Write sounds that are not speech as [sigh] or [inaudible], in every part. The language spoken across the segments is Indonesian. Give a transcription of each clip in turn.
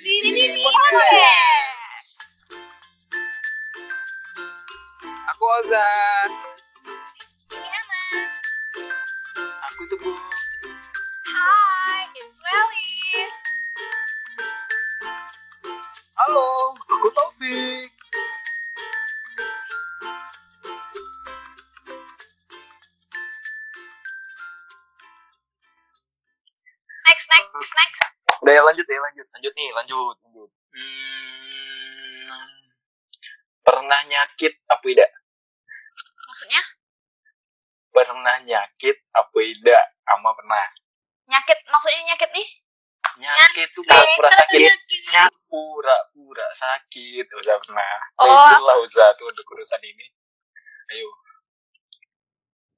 di sini podcast. Aku Oza. Aku Teguh. Hai, it's Welly. Halo, aku Taufik. Udah ya lanjut lanjut. Nih, lanjut. lanjut. Hmm, pernah nyakit apa tidak? Maksudnya Pernah nyakit apa tidak? Ama pernah. nyakit, maksudnya nyakit nih? Nyakit tuh pura-pura sakit. nyakit. Pura-pura sakit. Uza pernah. Oh. Lah Uza tuh untuk urusan ini. Ayo.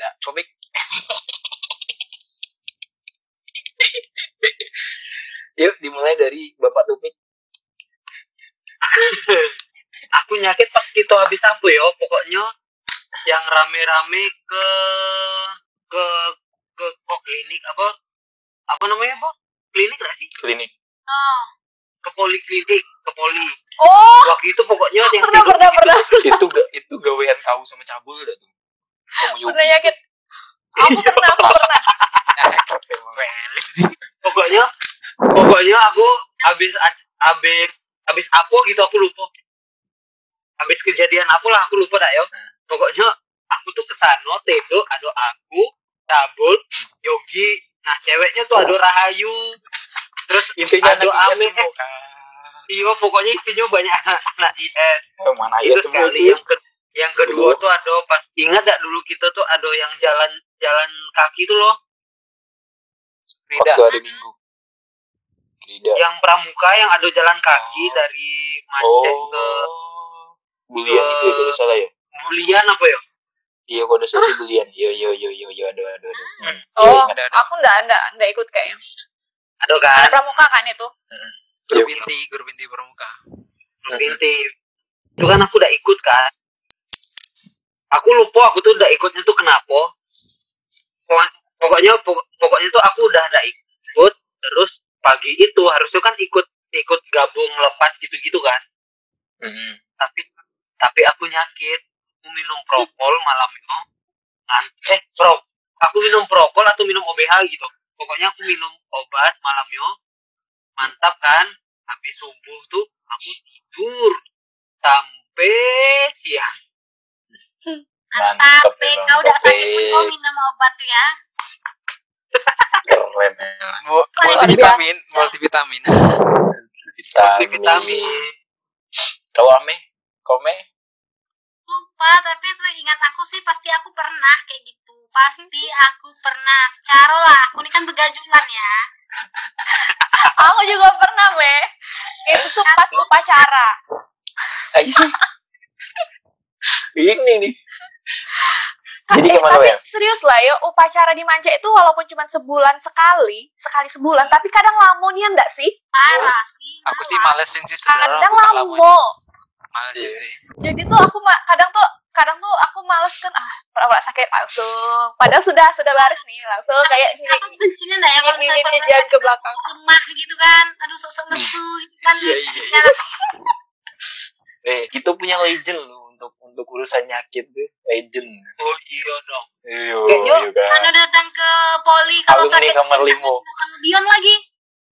Nah, komik. [laughs] Yuk dimulai dari Bapak Tupik. [laughs] aku nyakit pas kita habis apa ya pokoknya yang rame-rame ke ke ke kok klinik apa apa namanya apa klinik gak sih Klinik. Oh. ke poliklinik ke poli Oh, waktu itu pokoknya yang pernah, pernah, pernah, itu ga- itu gawean kau sama cabul dah tuh. Kamu pernah nyakit. Aku pernah, aku pernah. [laughs] pokoknya pokoknya aku habis habis habis apa gitu aku lupa habis kejadian apa lah aku lupa dah yo Hmm. pokoknya aku tuh ke sana tedo ada aku cabul yogi nah ceweknya tuh ada rahayu terus Intinya IS ame. kan. iya pokoknya isinya banyak [laughs] anak, anak IS Eh, Mana itu ya semua sekali cuy. yang ke- yang kedua tuh ada pas ingat gak dulu kita tuh ada yang jalan jalan kaki tuh loh Waktu hari Minggu. Tidak. yang pramuka yang ada jalan kaki Oh. dari Oh. Macet ke Bulian itu ya kalau salah ya. Bulian apa ya Iya, kalau ada salah sih bulian. Yo yo yo yo yo ada ada ada. Hmm. Oh, Iya, aku enggak, enggak, enggak ikut kayaknya. ada Ada kan pramuka kan itu? Iya. grup inti grup inti pramuka inti itu kan aku udah ikut kan aku lupa aku tuh udah ikutnya tuh kenapa Pokok- pokoknya pokok- pokoknya tuh aku udah ada ikut terus pagi itu harusnya kan ikut ikut gabung lepas gitu-gitu kan. Hmm. tapi tapi aku nyakit. Aku minum propol malam itu. Ngan, eh pro aku minum propol atau minum OBH gitu. Pokoknya aku minum obat malam yo mantap kan? Habis subuh tuh aku tidur. Sampai siang. Mantap Tapi kau udah sakit pun kau minum obat tuh ya. Keren. Multivitamin multivitamin Vitamin. vitamin Kau ame? Kau me? Lupa, tapi seingat aku sih pasti aku pernah kayak gitu. Pasti [laughs] aku pernah. Secara lah, aku ini kan begajulan ya. [laughs] aku juga pernah, Me. Itu tuh pas upacara. [laughs] Ini nih. Jadi Eh, tapi ya? serius lah ya, upacara di Manca itu walaupun cuma sebulan sekali, sekali sebulan, tapi kadang lamonnya enggak sih? Parah sih. aku sih malesin sih sebenarnya Kadang lamo. malesin Iya. sih Jadi tuh aku ma- kadang tuh kadang tuh aku males kan ah pura-pura sakit langsung padahal sudah sudah baris nih langsung kayak ini aku bencinya enggak ya kalau misalnya ini jangan ke belakang lemah gitu kan aduh sosok [laughs] lesu gitu kan Iya, iya. [laughs] Eh, kita punya legend loh untuk untuk urusan nyakit tuh. Legend. oh iya dong Iya, Kayaknya iya kan. Anu datang ke poli kalau Alumni sakit kamar limo. jasa ngebion lagi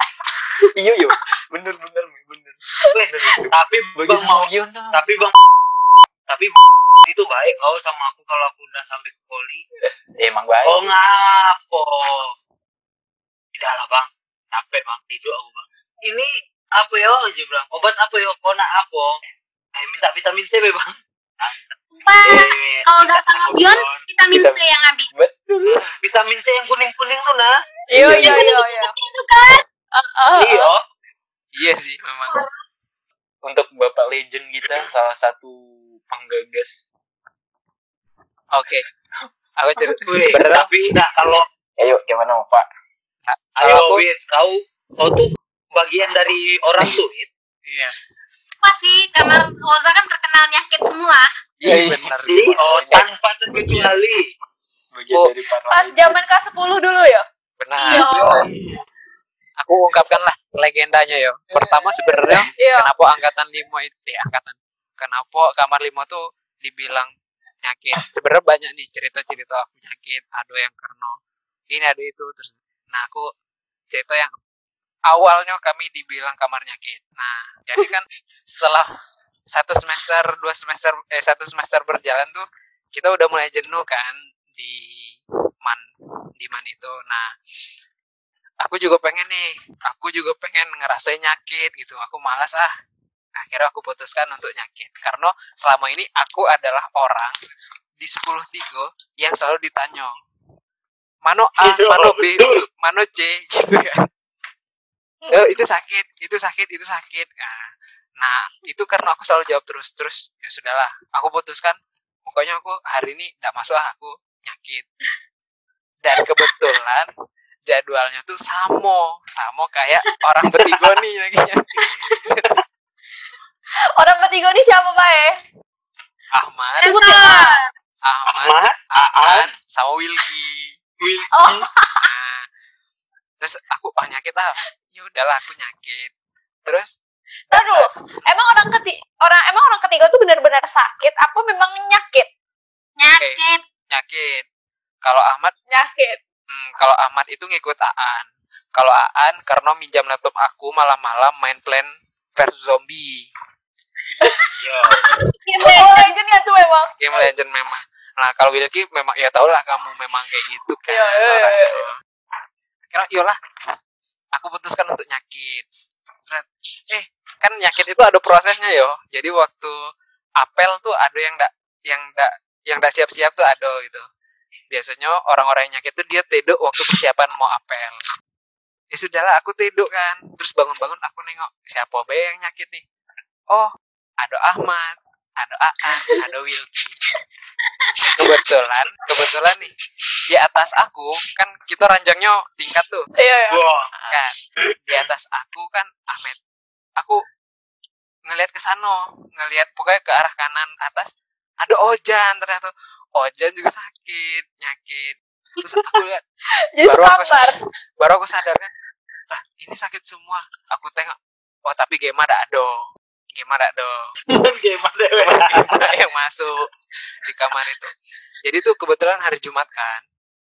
[laughs] Iya, iya. Bener, bener, bener. Bener tapi Bagi bang mau sama dong. tapi bang tapi itu baik kau sama aku kalau aku udah sampai ke poli Eh, Emang baik. oh ngapo tidak lah bang capek bang tidur aku bang ini apa ya aja bilang obat apa ya kau nak apa eh minta vitamin C bang Sumpah, Eh, kalau nggak sama Bion, vitamin C yang habis. Betul. vitamin C yang kuning kuning tuh nah iya iya iya iya itu kan? Ah, ah. iya. iya sih memang. Untuk Bapak legend kita, salah satu penggagas. oke. Aku cerita tapi enggak kalau Ayo, gimana Pak? ayo Wit kau kau tuh bagian dari orang [laughs] tuh iya apa sih karena Oza kan terkenal nyakit semua. Iya benar Jadi, oh tanpa terkecuali. Bagian Oh, dari para pas zaman kelas 10 dulu ya benar. Iya. Aku ungkapkan lah legendanya yo. Pertama sebenarnya Iya. kenapa angkatan lima itu eh angkatan kenapa kamar lima tuh dibilang nyakit. Sebenarnya banyak nih cerita-cerita aku nyakit ada yang karena ini ada itu terus. Nah aku cerita yang awalnya kami dibilang kamar nyakit. Nah jadi kan setelah satu semester dua semester eh satu semester berjalan tuh kita udah mulai jenuh kan di man di man itu. Nah aku juga pengen nih aku juga pengen ngerasain nyakit gitu. Aku malas ah akhirnya aku putuskan untuk nyakit. Karena selama ini aku adalah orang di 10 tigo yang selalu ditanya mano A, Iya, mano B, mano C [laughs] gitu kan oh, itu sakit itu sakit itu sakit nah, nah itu karena aku selalu jawab terus terus ya sudahlah aku putuskan pokoknya aku hari ini tidak masuk ah aku nyakit dan kebetulan jadwalnya tuh samo samo kayak orang bertiga nih [laughs] lagi nyakit Orang ketiga ini siapa, Pak? eh? Ahmad. Ahmad Ahmad, Aan sama Wilky Will, Oh. nah terus aku oh nyakit ah ya udahlah aku nyakit terus dulu, emang orang ketiga orang emang orang ketiga tuh benar-benar sakit apa memang nyakit? Nyakit. nyakit kalau Ahmad Nyakit. hmm, kalau Ahmad itu ngikut Aan kalau Aan karena minjam laptop aku malam-malam main plan versus zombie [laughs] yo. Game Legend. ya tuh memang. game legend memang nah kalau Wilky memang ya tau lah kamu memang kayak gitu kan Iya, iya, iya. Akhirnya yolah aku putuskan untuk nyakit. Eh kan nyakit itu ada prosesnya yo. Jadi waktu apel tuh ada yang ndak yang ndak yang ndak siap-siap tuh ada gitu. Biasanya orang-orang yang nyakit tuh dia teduk waktu persiapan mau apel. Ya sudahlah aku teduk kan. Terus bangun-bangun aku nengok siapa be yang nyakit nih? Oh ada Ahmad ada Aan ada Wilky kebetulan kebetulan nih di atas aku kan kita ranjangnya tingkat tuh. Iya, iya. Wah, kan di atas aku kan Ahmed. Aku ngelihat ke sana ngelihat pokoknya ke arah kanan atas ada Ojan ternyata. Ojan juga sakit nyakit. Terus aku lihat [laughs] Jadi Baru aku sekamar. baru aku sadar kan lah ini sakit semua. Aku tengok oh tapi game [laughs] ada ada game ada? Gimana yang masuk di kamar itu. Jadi tuh kebetulan hari Jumat kan.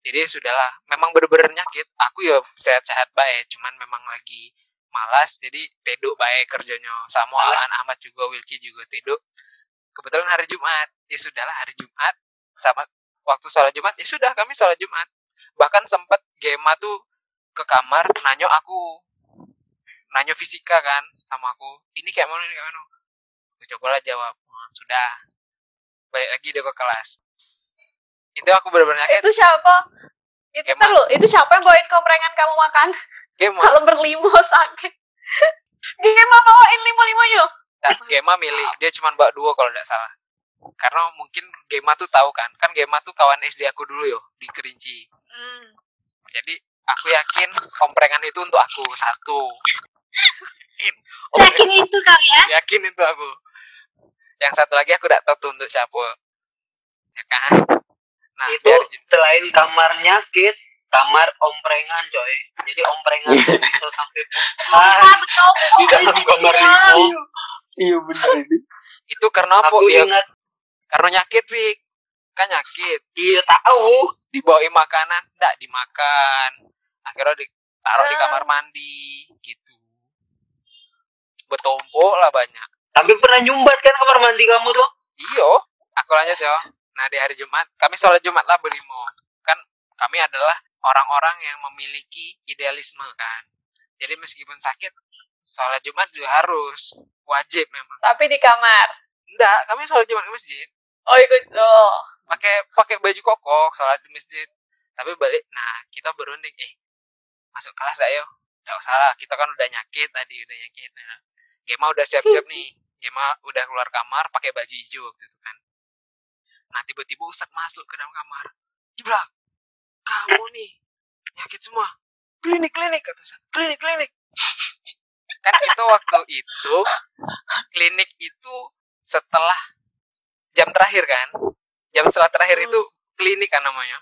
Jadi ya sudahlah memang bener-bener nyakit. Aku ya sehat-sehat baik cuman memang lagi malas jadi teduk baik kerjanya. Sama Malas. Aan Ahmad juga Wilky juga teduk kebetulan hari Jumat. Ya sudahlah hari Jumat sama waktu sholat Jumat ya sudah kami sholat Jumat. Bahkan sempat Gema tuh ke kamar nanya aku nanya fisika kan sama aku ini kayak mana ini kayak mana? Aku cobalah jawab "Oh, sudah balik lagi dia ke kelas itu aku benar-benar Itu siapa? Itu Gema. lu, itu siapa yang bawain komprengan kamu makan? Gema Kalau berlimo sakit. Gema bawain limo-limo yuk. nah, Gema milih dia cuma bawa dua kalau tidak salah karena mungkin Gema tuh tahu kan kan Gema tuh kawan SD aku dulu yo di Kerinci Hmm. jadi aku yakin komprengan itu untuk aku satu yakin Yakin itu kau ya? yakin itu aku yang satu lagi aku tidak tahu tuh untuk siapa. Ya kan? Nah itu biar selain kamar nyakit, kamar omprengan coy. Jadi omprengan [laughs] bisa sampai Ah, di dalam kamar itu. Iya bener itu. itu karena apa? Aku ya ingat, karena nyakit Wik kan nyakit. Iya tahu. dibawain makanan enggak dimakan. Akhirnya ditaruh di Ah. kamar mandi gitu. Betumpuk lah banyak Tapi pernah nyumbat kan kamar mandi kamu tuh? iyo aku lanjut ya nah di hari Jumat kami sholat Jumat lah berlimo kan kami adalah orang-orang yang memiliki idealisme kan. Jadi meskipun sakit sholat Jumat juga harus wajib memang. Tapi di kamar. enggak kami sholat Jumat di masjid. Oh ikut oh. pakai pakai baju koko sholat di masjid. Tapi balik nah kita berunding. Eh masuk kelas ayo nggak usah lah kita kan udah nyakit tadi udah nyakit. Nah, Gema udah siap-siap [laughs] nih Gema udah keluar kamar pakai baju hijau waktu itu kan. Nah tiba-tiba Ustad masuk ke dalam kamar. Jebrak kamu nih nyakit semua. Klinik klinik kata Ustad klinik klinik. Kan kita waktu itu klinik itu setelah jam terakhir kan. Jam setelah terakhir itu klinik kan namanya.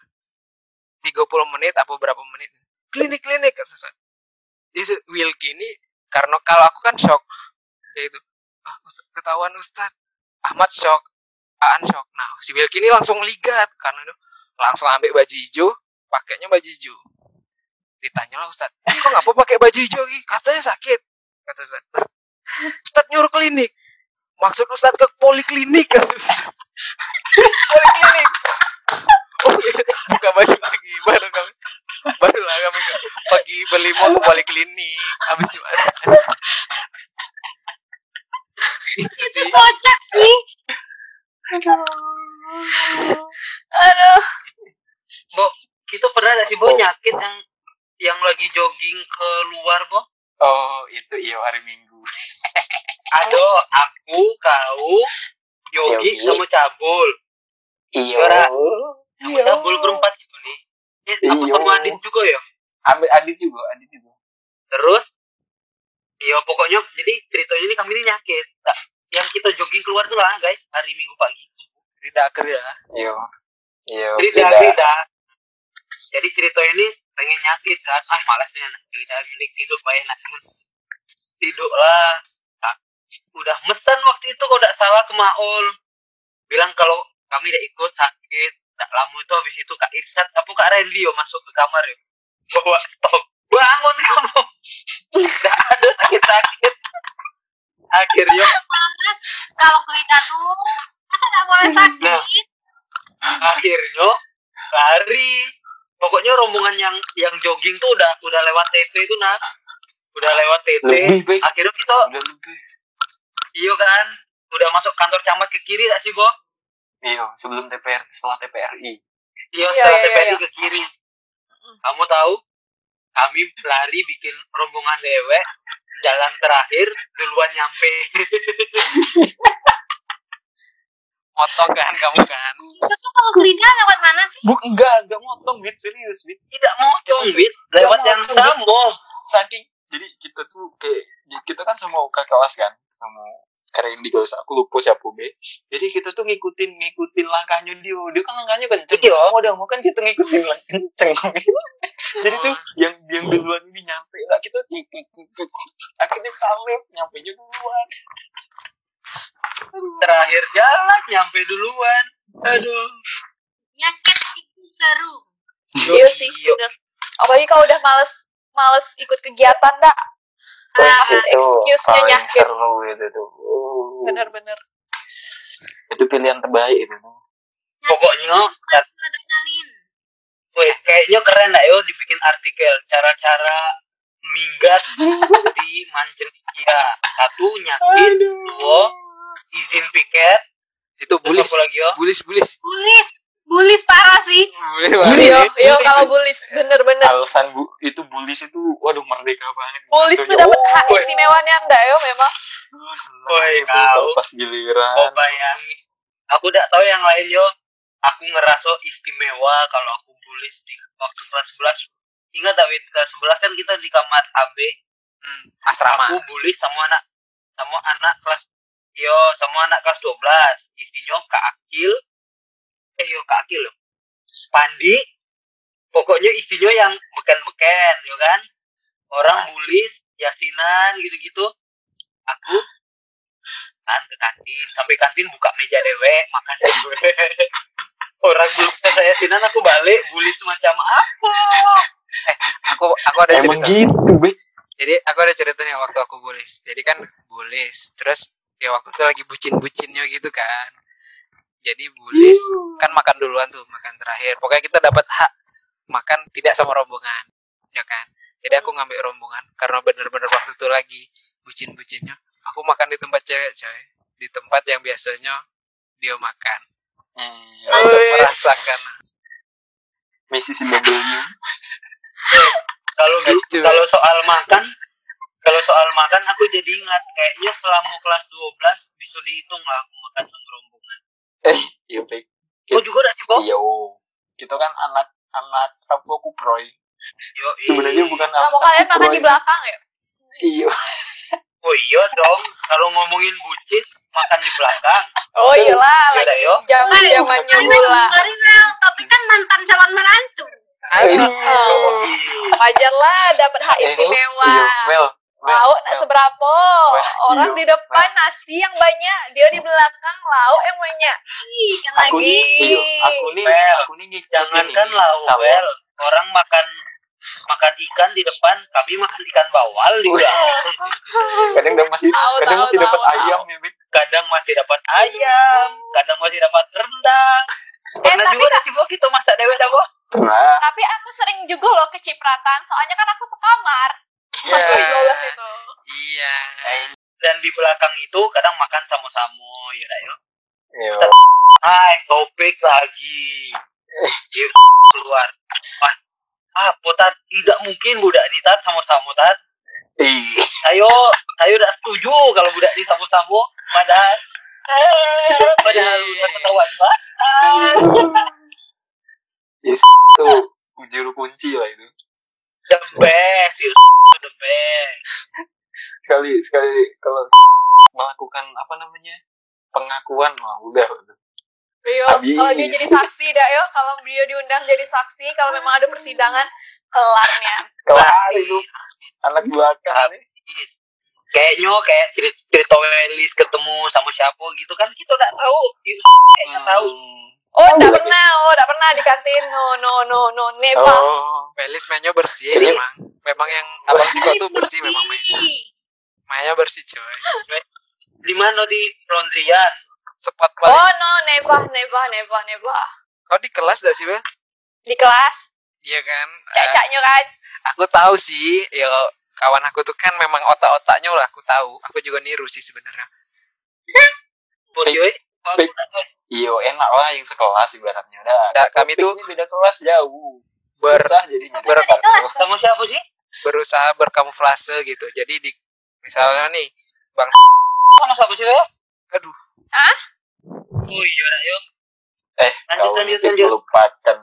30 menit apa berapa menit. Klinik klinik kata Ustaz. itu Wilky ini karena kalau aku kan shock ya itu ah, ketahuan Ustad Ahmad shock Aan shock. Nah si Wilky ini langsung ligat karena itu langsung ambil baju hijau pakainya baju hijau. Ditanya lah Ustad kok ngapa pakai baju hijau Ki? katanya sakit. Kata Ustad "Lah, Ustad nyuruh klinik. Maksud Ustad ke poliklinik poliklinik. Oh buka baju lagi baru kami baru lah kami pagi beli mau ke poliklinik habis gimana itu sih kocak sih Aduh. Bo, kita pernah gak sih Bo nyakit yang yang lagi jogging keluar Bo? Oh, itu iya hari Minggu. [laughs] Ada aku, kau, Yogi, Yogi. sama Cabul. Iya. Suara. Sama Cabul berempat gitu nih. Eh, apa Iya. sama Adit juga ya? Ambil Adit juga, Adit juga. Terus, iya pokoknya jadi ceritanya ini kami ini nyakit. Nah, yang kita jogging keluar tuh lah guys, hari Minggu pagi. tidak ker ya Iya. Iya, tidak. cerita. Jadi cerita ini pengen nyakit kan, ah malasnya anak tidak milik tidur pak enak tidur lah. Nah, udah mesen waktu itu kok tidak salah ke Maul. Bilang kalau kami tidak ikut sakit, tak lama itu habis itu Kak Irsat apa Kak Randy yo masuk ke kamar yo. Bawa stok. Bangun kamu. [laughs] Tidak ada sakit-sakit. Akhirnya Mas, kalau kereta tuh masa nggak boleh sakit? Nah. akhirnya lari. Pokoknya rombongan yang yang jogging tuh udah udah lewat TT itu nah udah lewat TT Lebih akhirnya kita iyo kan? Udah masuk kantor camat ke kiri gak sih Bo? Iya, sebelum TPR, setelah TPRI. iya Iya, setelah iya, TPRI iya. ke kiri. Kamu tahu kami lari bikin rombongan dewek jalan terakhir duluan nyampe. [laughs] Motong kan kamu kan? Itu tuh kalau kereta lewat mana sih? Buk, enggak, enggak motong, Wit. Serius, Wit. tidak motong Wit lewat yang sama Saking, jadi kita tuh kayak, kita kan sama kakak kelas kan, sama keren di kelas aku lupa siapa be. Jadi kita tuh ngikutin ngikutin langkahnya dia. Dia kan langkahnya kenceng. Iya. Mau udah mau kan kita ngikutin lang kenceng. [laughs] Jadi tuh yang yang duluan ini nyampe lah kita akhirnya salib nyampe duluan. terakhir jalan nyampe duluan aduh nyakit itu seru Iya sih, Iya. bener. Apalagi kalau udah males males ikut kegiatan dah. Ah, itu excuse-nya paling nyakit. seru itu tuh. Uh, Bener-bener. Itu pilihan terbaik itu. Pokoknya, adrenalin Wih, kayaknya keren lah yo dibikin artikel cara-cara minggat [laughs] di Mancenegara. Satu nyakit, dua izin piket, itu bulis bulis bulis bulis bulis parah sih bulis Iya, bulis iya kalau bulis bener-bener. Alasan bu itu bulis itu waduh merdeka banget. Bulis tuh Maksudnya, dapat hak oh, istimewanya ndak yo memang. Woi, kau. kalau pas giliran. Oh bayangin. Aku udah tahu yang lain yo. Aku ngerasa istimewa kalau aku bulis di waktu kelas 11. Ingat tak Wit, kelas 11 kan kita di kamar AB. Hmm, asrama Aku bulis sama anak sama anak kelas yo sama anak kelas 12. Istinya Kak Akil. Eh yo Kak Akil yo. Pandi. Pokoknya istinya yang beken-beken yo kan. Orang bulis, yasinan gitu-gitu. Aku kan ke kantin sampai kantin buka meja dewek makan dewek [laughs] orang belum selesai yasinan aku balik bulis semacam apa aku aku ada Emang cerita gitu, Be. jadi aku ada ceritanya waktu aku bulis jadi kan bulis terus ya waktu itu lagi bucin-bucinnya gitu kan jadi bulis kan makan duluan tuh makan terakhir pokoknya kita dapat hak makan tidak sama rombongan ya kan jadi aku ngambil rombongan karena bener-bener waktu itu lagi bucin-bucinnya aku makan di tempat cewek coy di tempat yang biasanya dia makan Iya. untuk Wih. merasakan Mrs. W. kalau du- Lucu. kalau soal makan kalau soal makan aku jadi ingat kayaknya selama kelas 12 bisa dihitung lah aku makan sama Eh, [laughs] iya, Be. oh juga udah sih kok Iya, oh. Kita kan anak anak apa kuproy. Yo, Sebenarnya bukan Kamu kalian makan di belakang ya? Iya. oh iya dong kalau ngomongin bucin makan di belakang Oh iyalah, Yaudah, lagi yo. zaman zamannya Kalian bola. sorry Mel tapi kan mantan calon menantu Aduh. wajar lah dapat hak Eh, istimewa iya, Mel, lauk nak Mel. seberapa Wah, orang iya, di depan nasi yang banyak dia di belakang lauk yang banyak Ih, kan Aku lagi. nih, iya, aku nih, Mel, aku nih Jangankan lauk. Wel. Orang makan makan ikan di depan, kami makan ikan bawal juga. Kadang udah masih, Tahu, kadang tahu, masih dapat ayam ya, Bik. Kadang masih dapat ayam, kadang masih dapat rendang. Pernah tapi juga nasi Bo, kita masak dewek dah. Pernah. tapi aku sering juga loh kecipratan soalnya kan aku sekamar Iya. kelas 12 itu Iya. Dan di belakang itu kadang makan sama-sama, ya dah, yuk. Iya. Hai, topik lagi. Yuk, keluar. Ah, ah, potat tidak mungkin budak ini tat sama-sama tat. Ih, Ayo, saya udah setuju kalau budak ini sama-sama. Padahal, eh, padahal udah ketahuan mas. itu juru kunci lah itu. The best. Sekali, sekali kalau melakukan apa namanya pengakuan, wah udah. Iya, kalau dia jadi saksi dah yo, kalau dia diundang jadi saksi, kalau memang ada persidangan, kelarnya. Kelar itu anak belakang nih. Kayaknya kayak cerita, cerita Welis ketemu sama siapa gitu kan kita udah tahu. You kayaknya tahu. Oh, enggak pernah, oh, enggak pernah di kantin. No, no, no, no, never. Oh, Melis mainnya bersih memang. Memang yang abang Siko tuh bersih memang mainnya. Mainnya bersih coy. [laughs] Di mana di laundryan? Spot paling. Oh, no, never, never, never, never. Kau di kelas gak sih Bel? Di kelas, Iya kan. Eh, cacaknya kan. aku tahu sih. Ya kawan aku tuh kan memang otak-otaknya lah aku tahu. Aku juga niru sih sebenarnya. [laughs] Eh. Iyo enak lah yang sekelas ibaratnya. Udah, kalau kami tuh beda kelas jauh. Ber, Susah jadinya. ber- tuh. Sama siapa sih? berusaha berkamuflase gitu. Jadi di misalnya nih Sama siapa sih, Wel? Aduh. Hah? Oh iya, yuk. Eh, Lanjut, kau lanjut, lanjut. melupakan.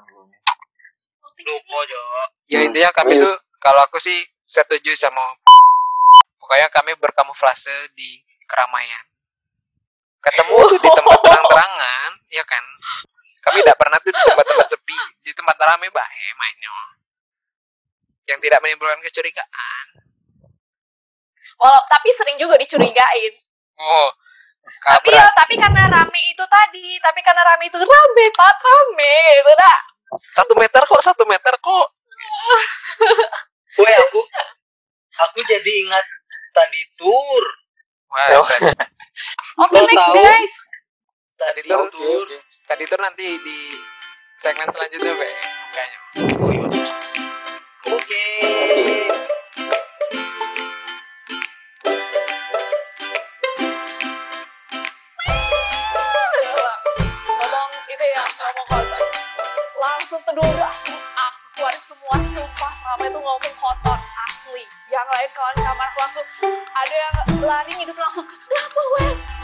Lupa, Jo. Ya intinya kami tuh kalau aku sih setuju sama pokoknya kami berkamuflase di keramaian. Ketemu tuh di tempat terang-terangan, ya kan? Kami tidak pernah tuh di tempat-tempat sepi, di tempat ramai bae mainnya. Yang tidak menimbulkan kecurigaan. Walau, tapi sering juga dicurigain. Oh, Tapi kabrak. ya, tapi karena rame itu tadi, tapi karena rame itu rame, tat rame, itu dah. Satu meter kok, satu meter kok. [laughs] Weh, aku aku jadi ingat tadi tur. Wah, Lo next tahu? guys. Tadi tur. oke. tadi tuh nanti di segmen selanjutnya, Be. Kayaknya. Oke. ngomong aku aku keluarin semua sumpah. Selama itu ngomong kotor asli. Yang lain kawan kamar aku langsung ada yang lari hidup langsung. Kenapa weh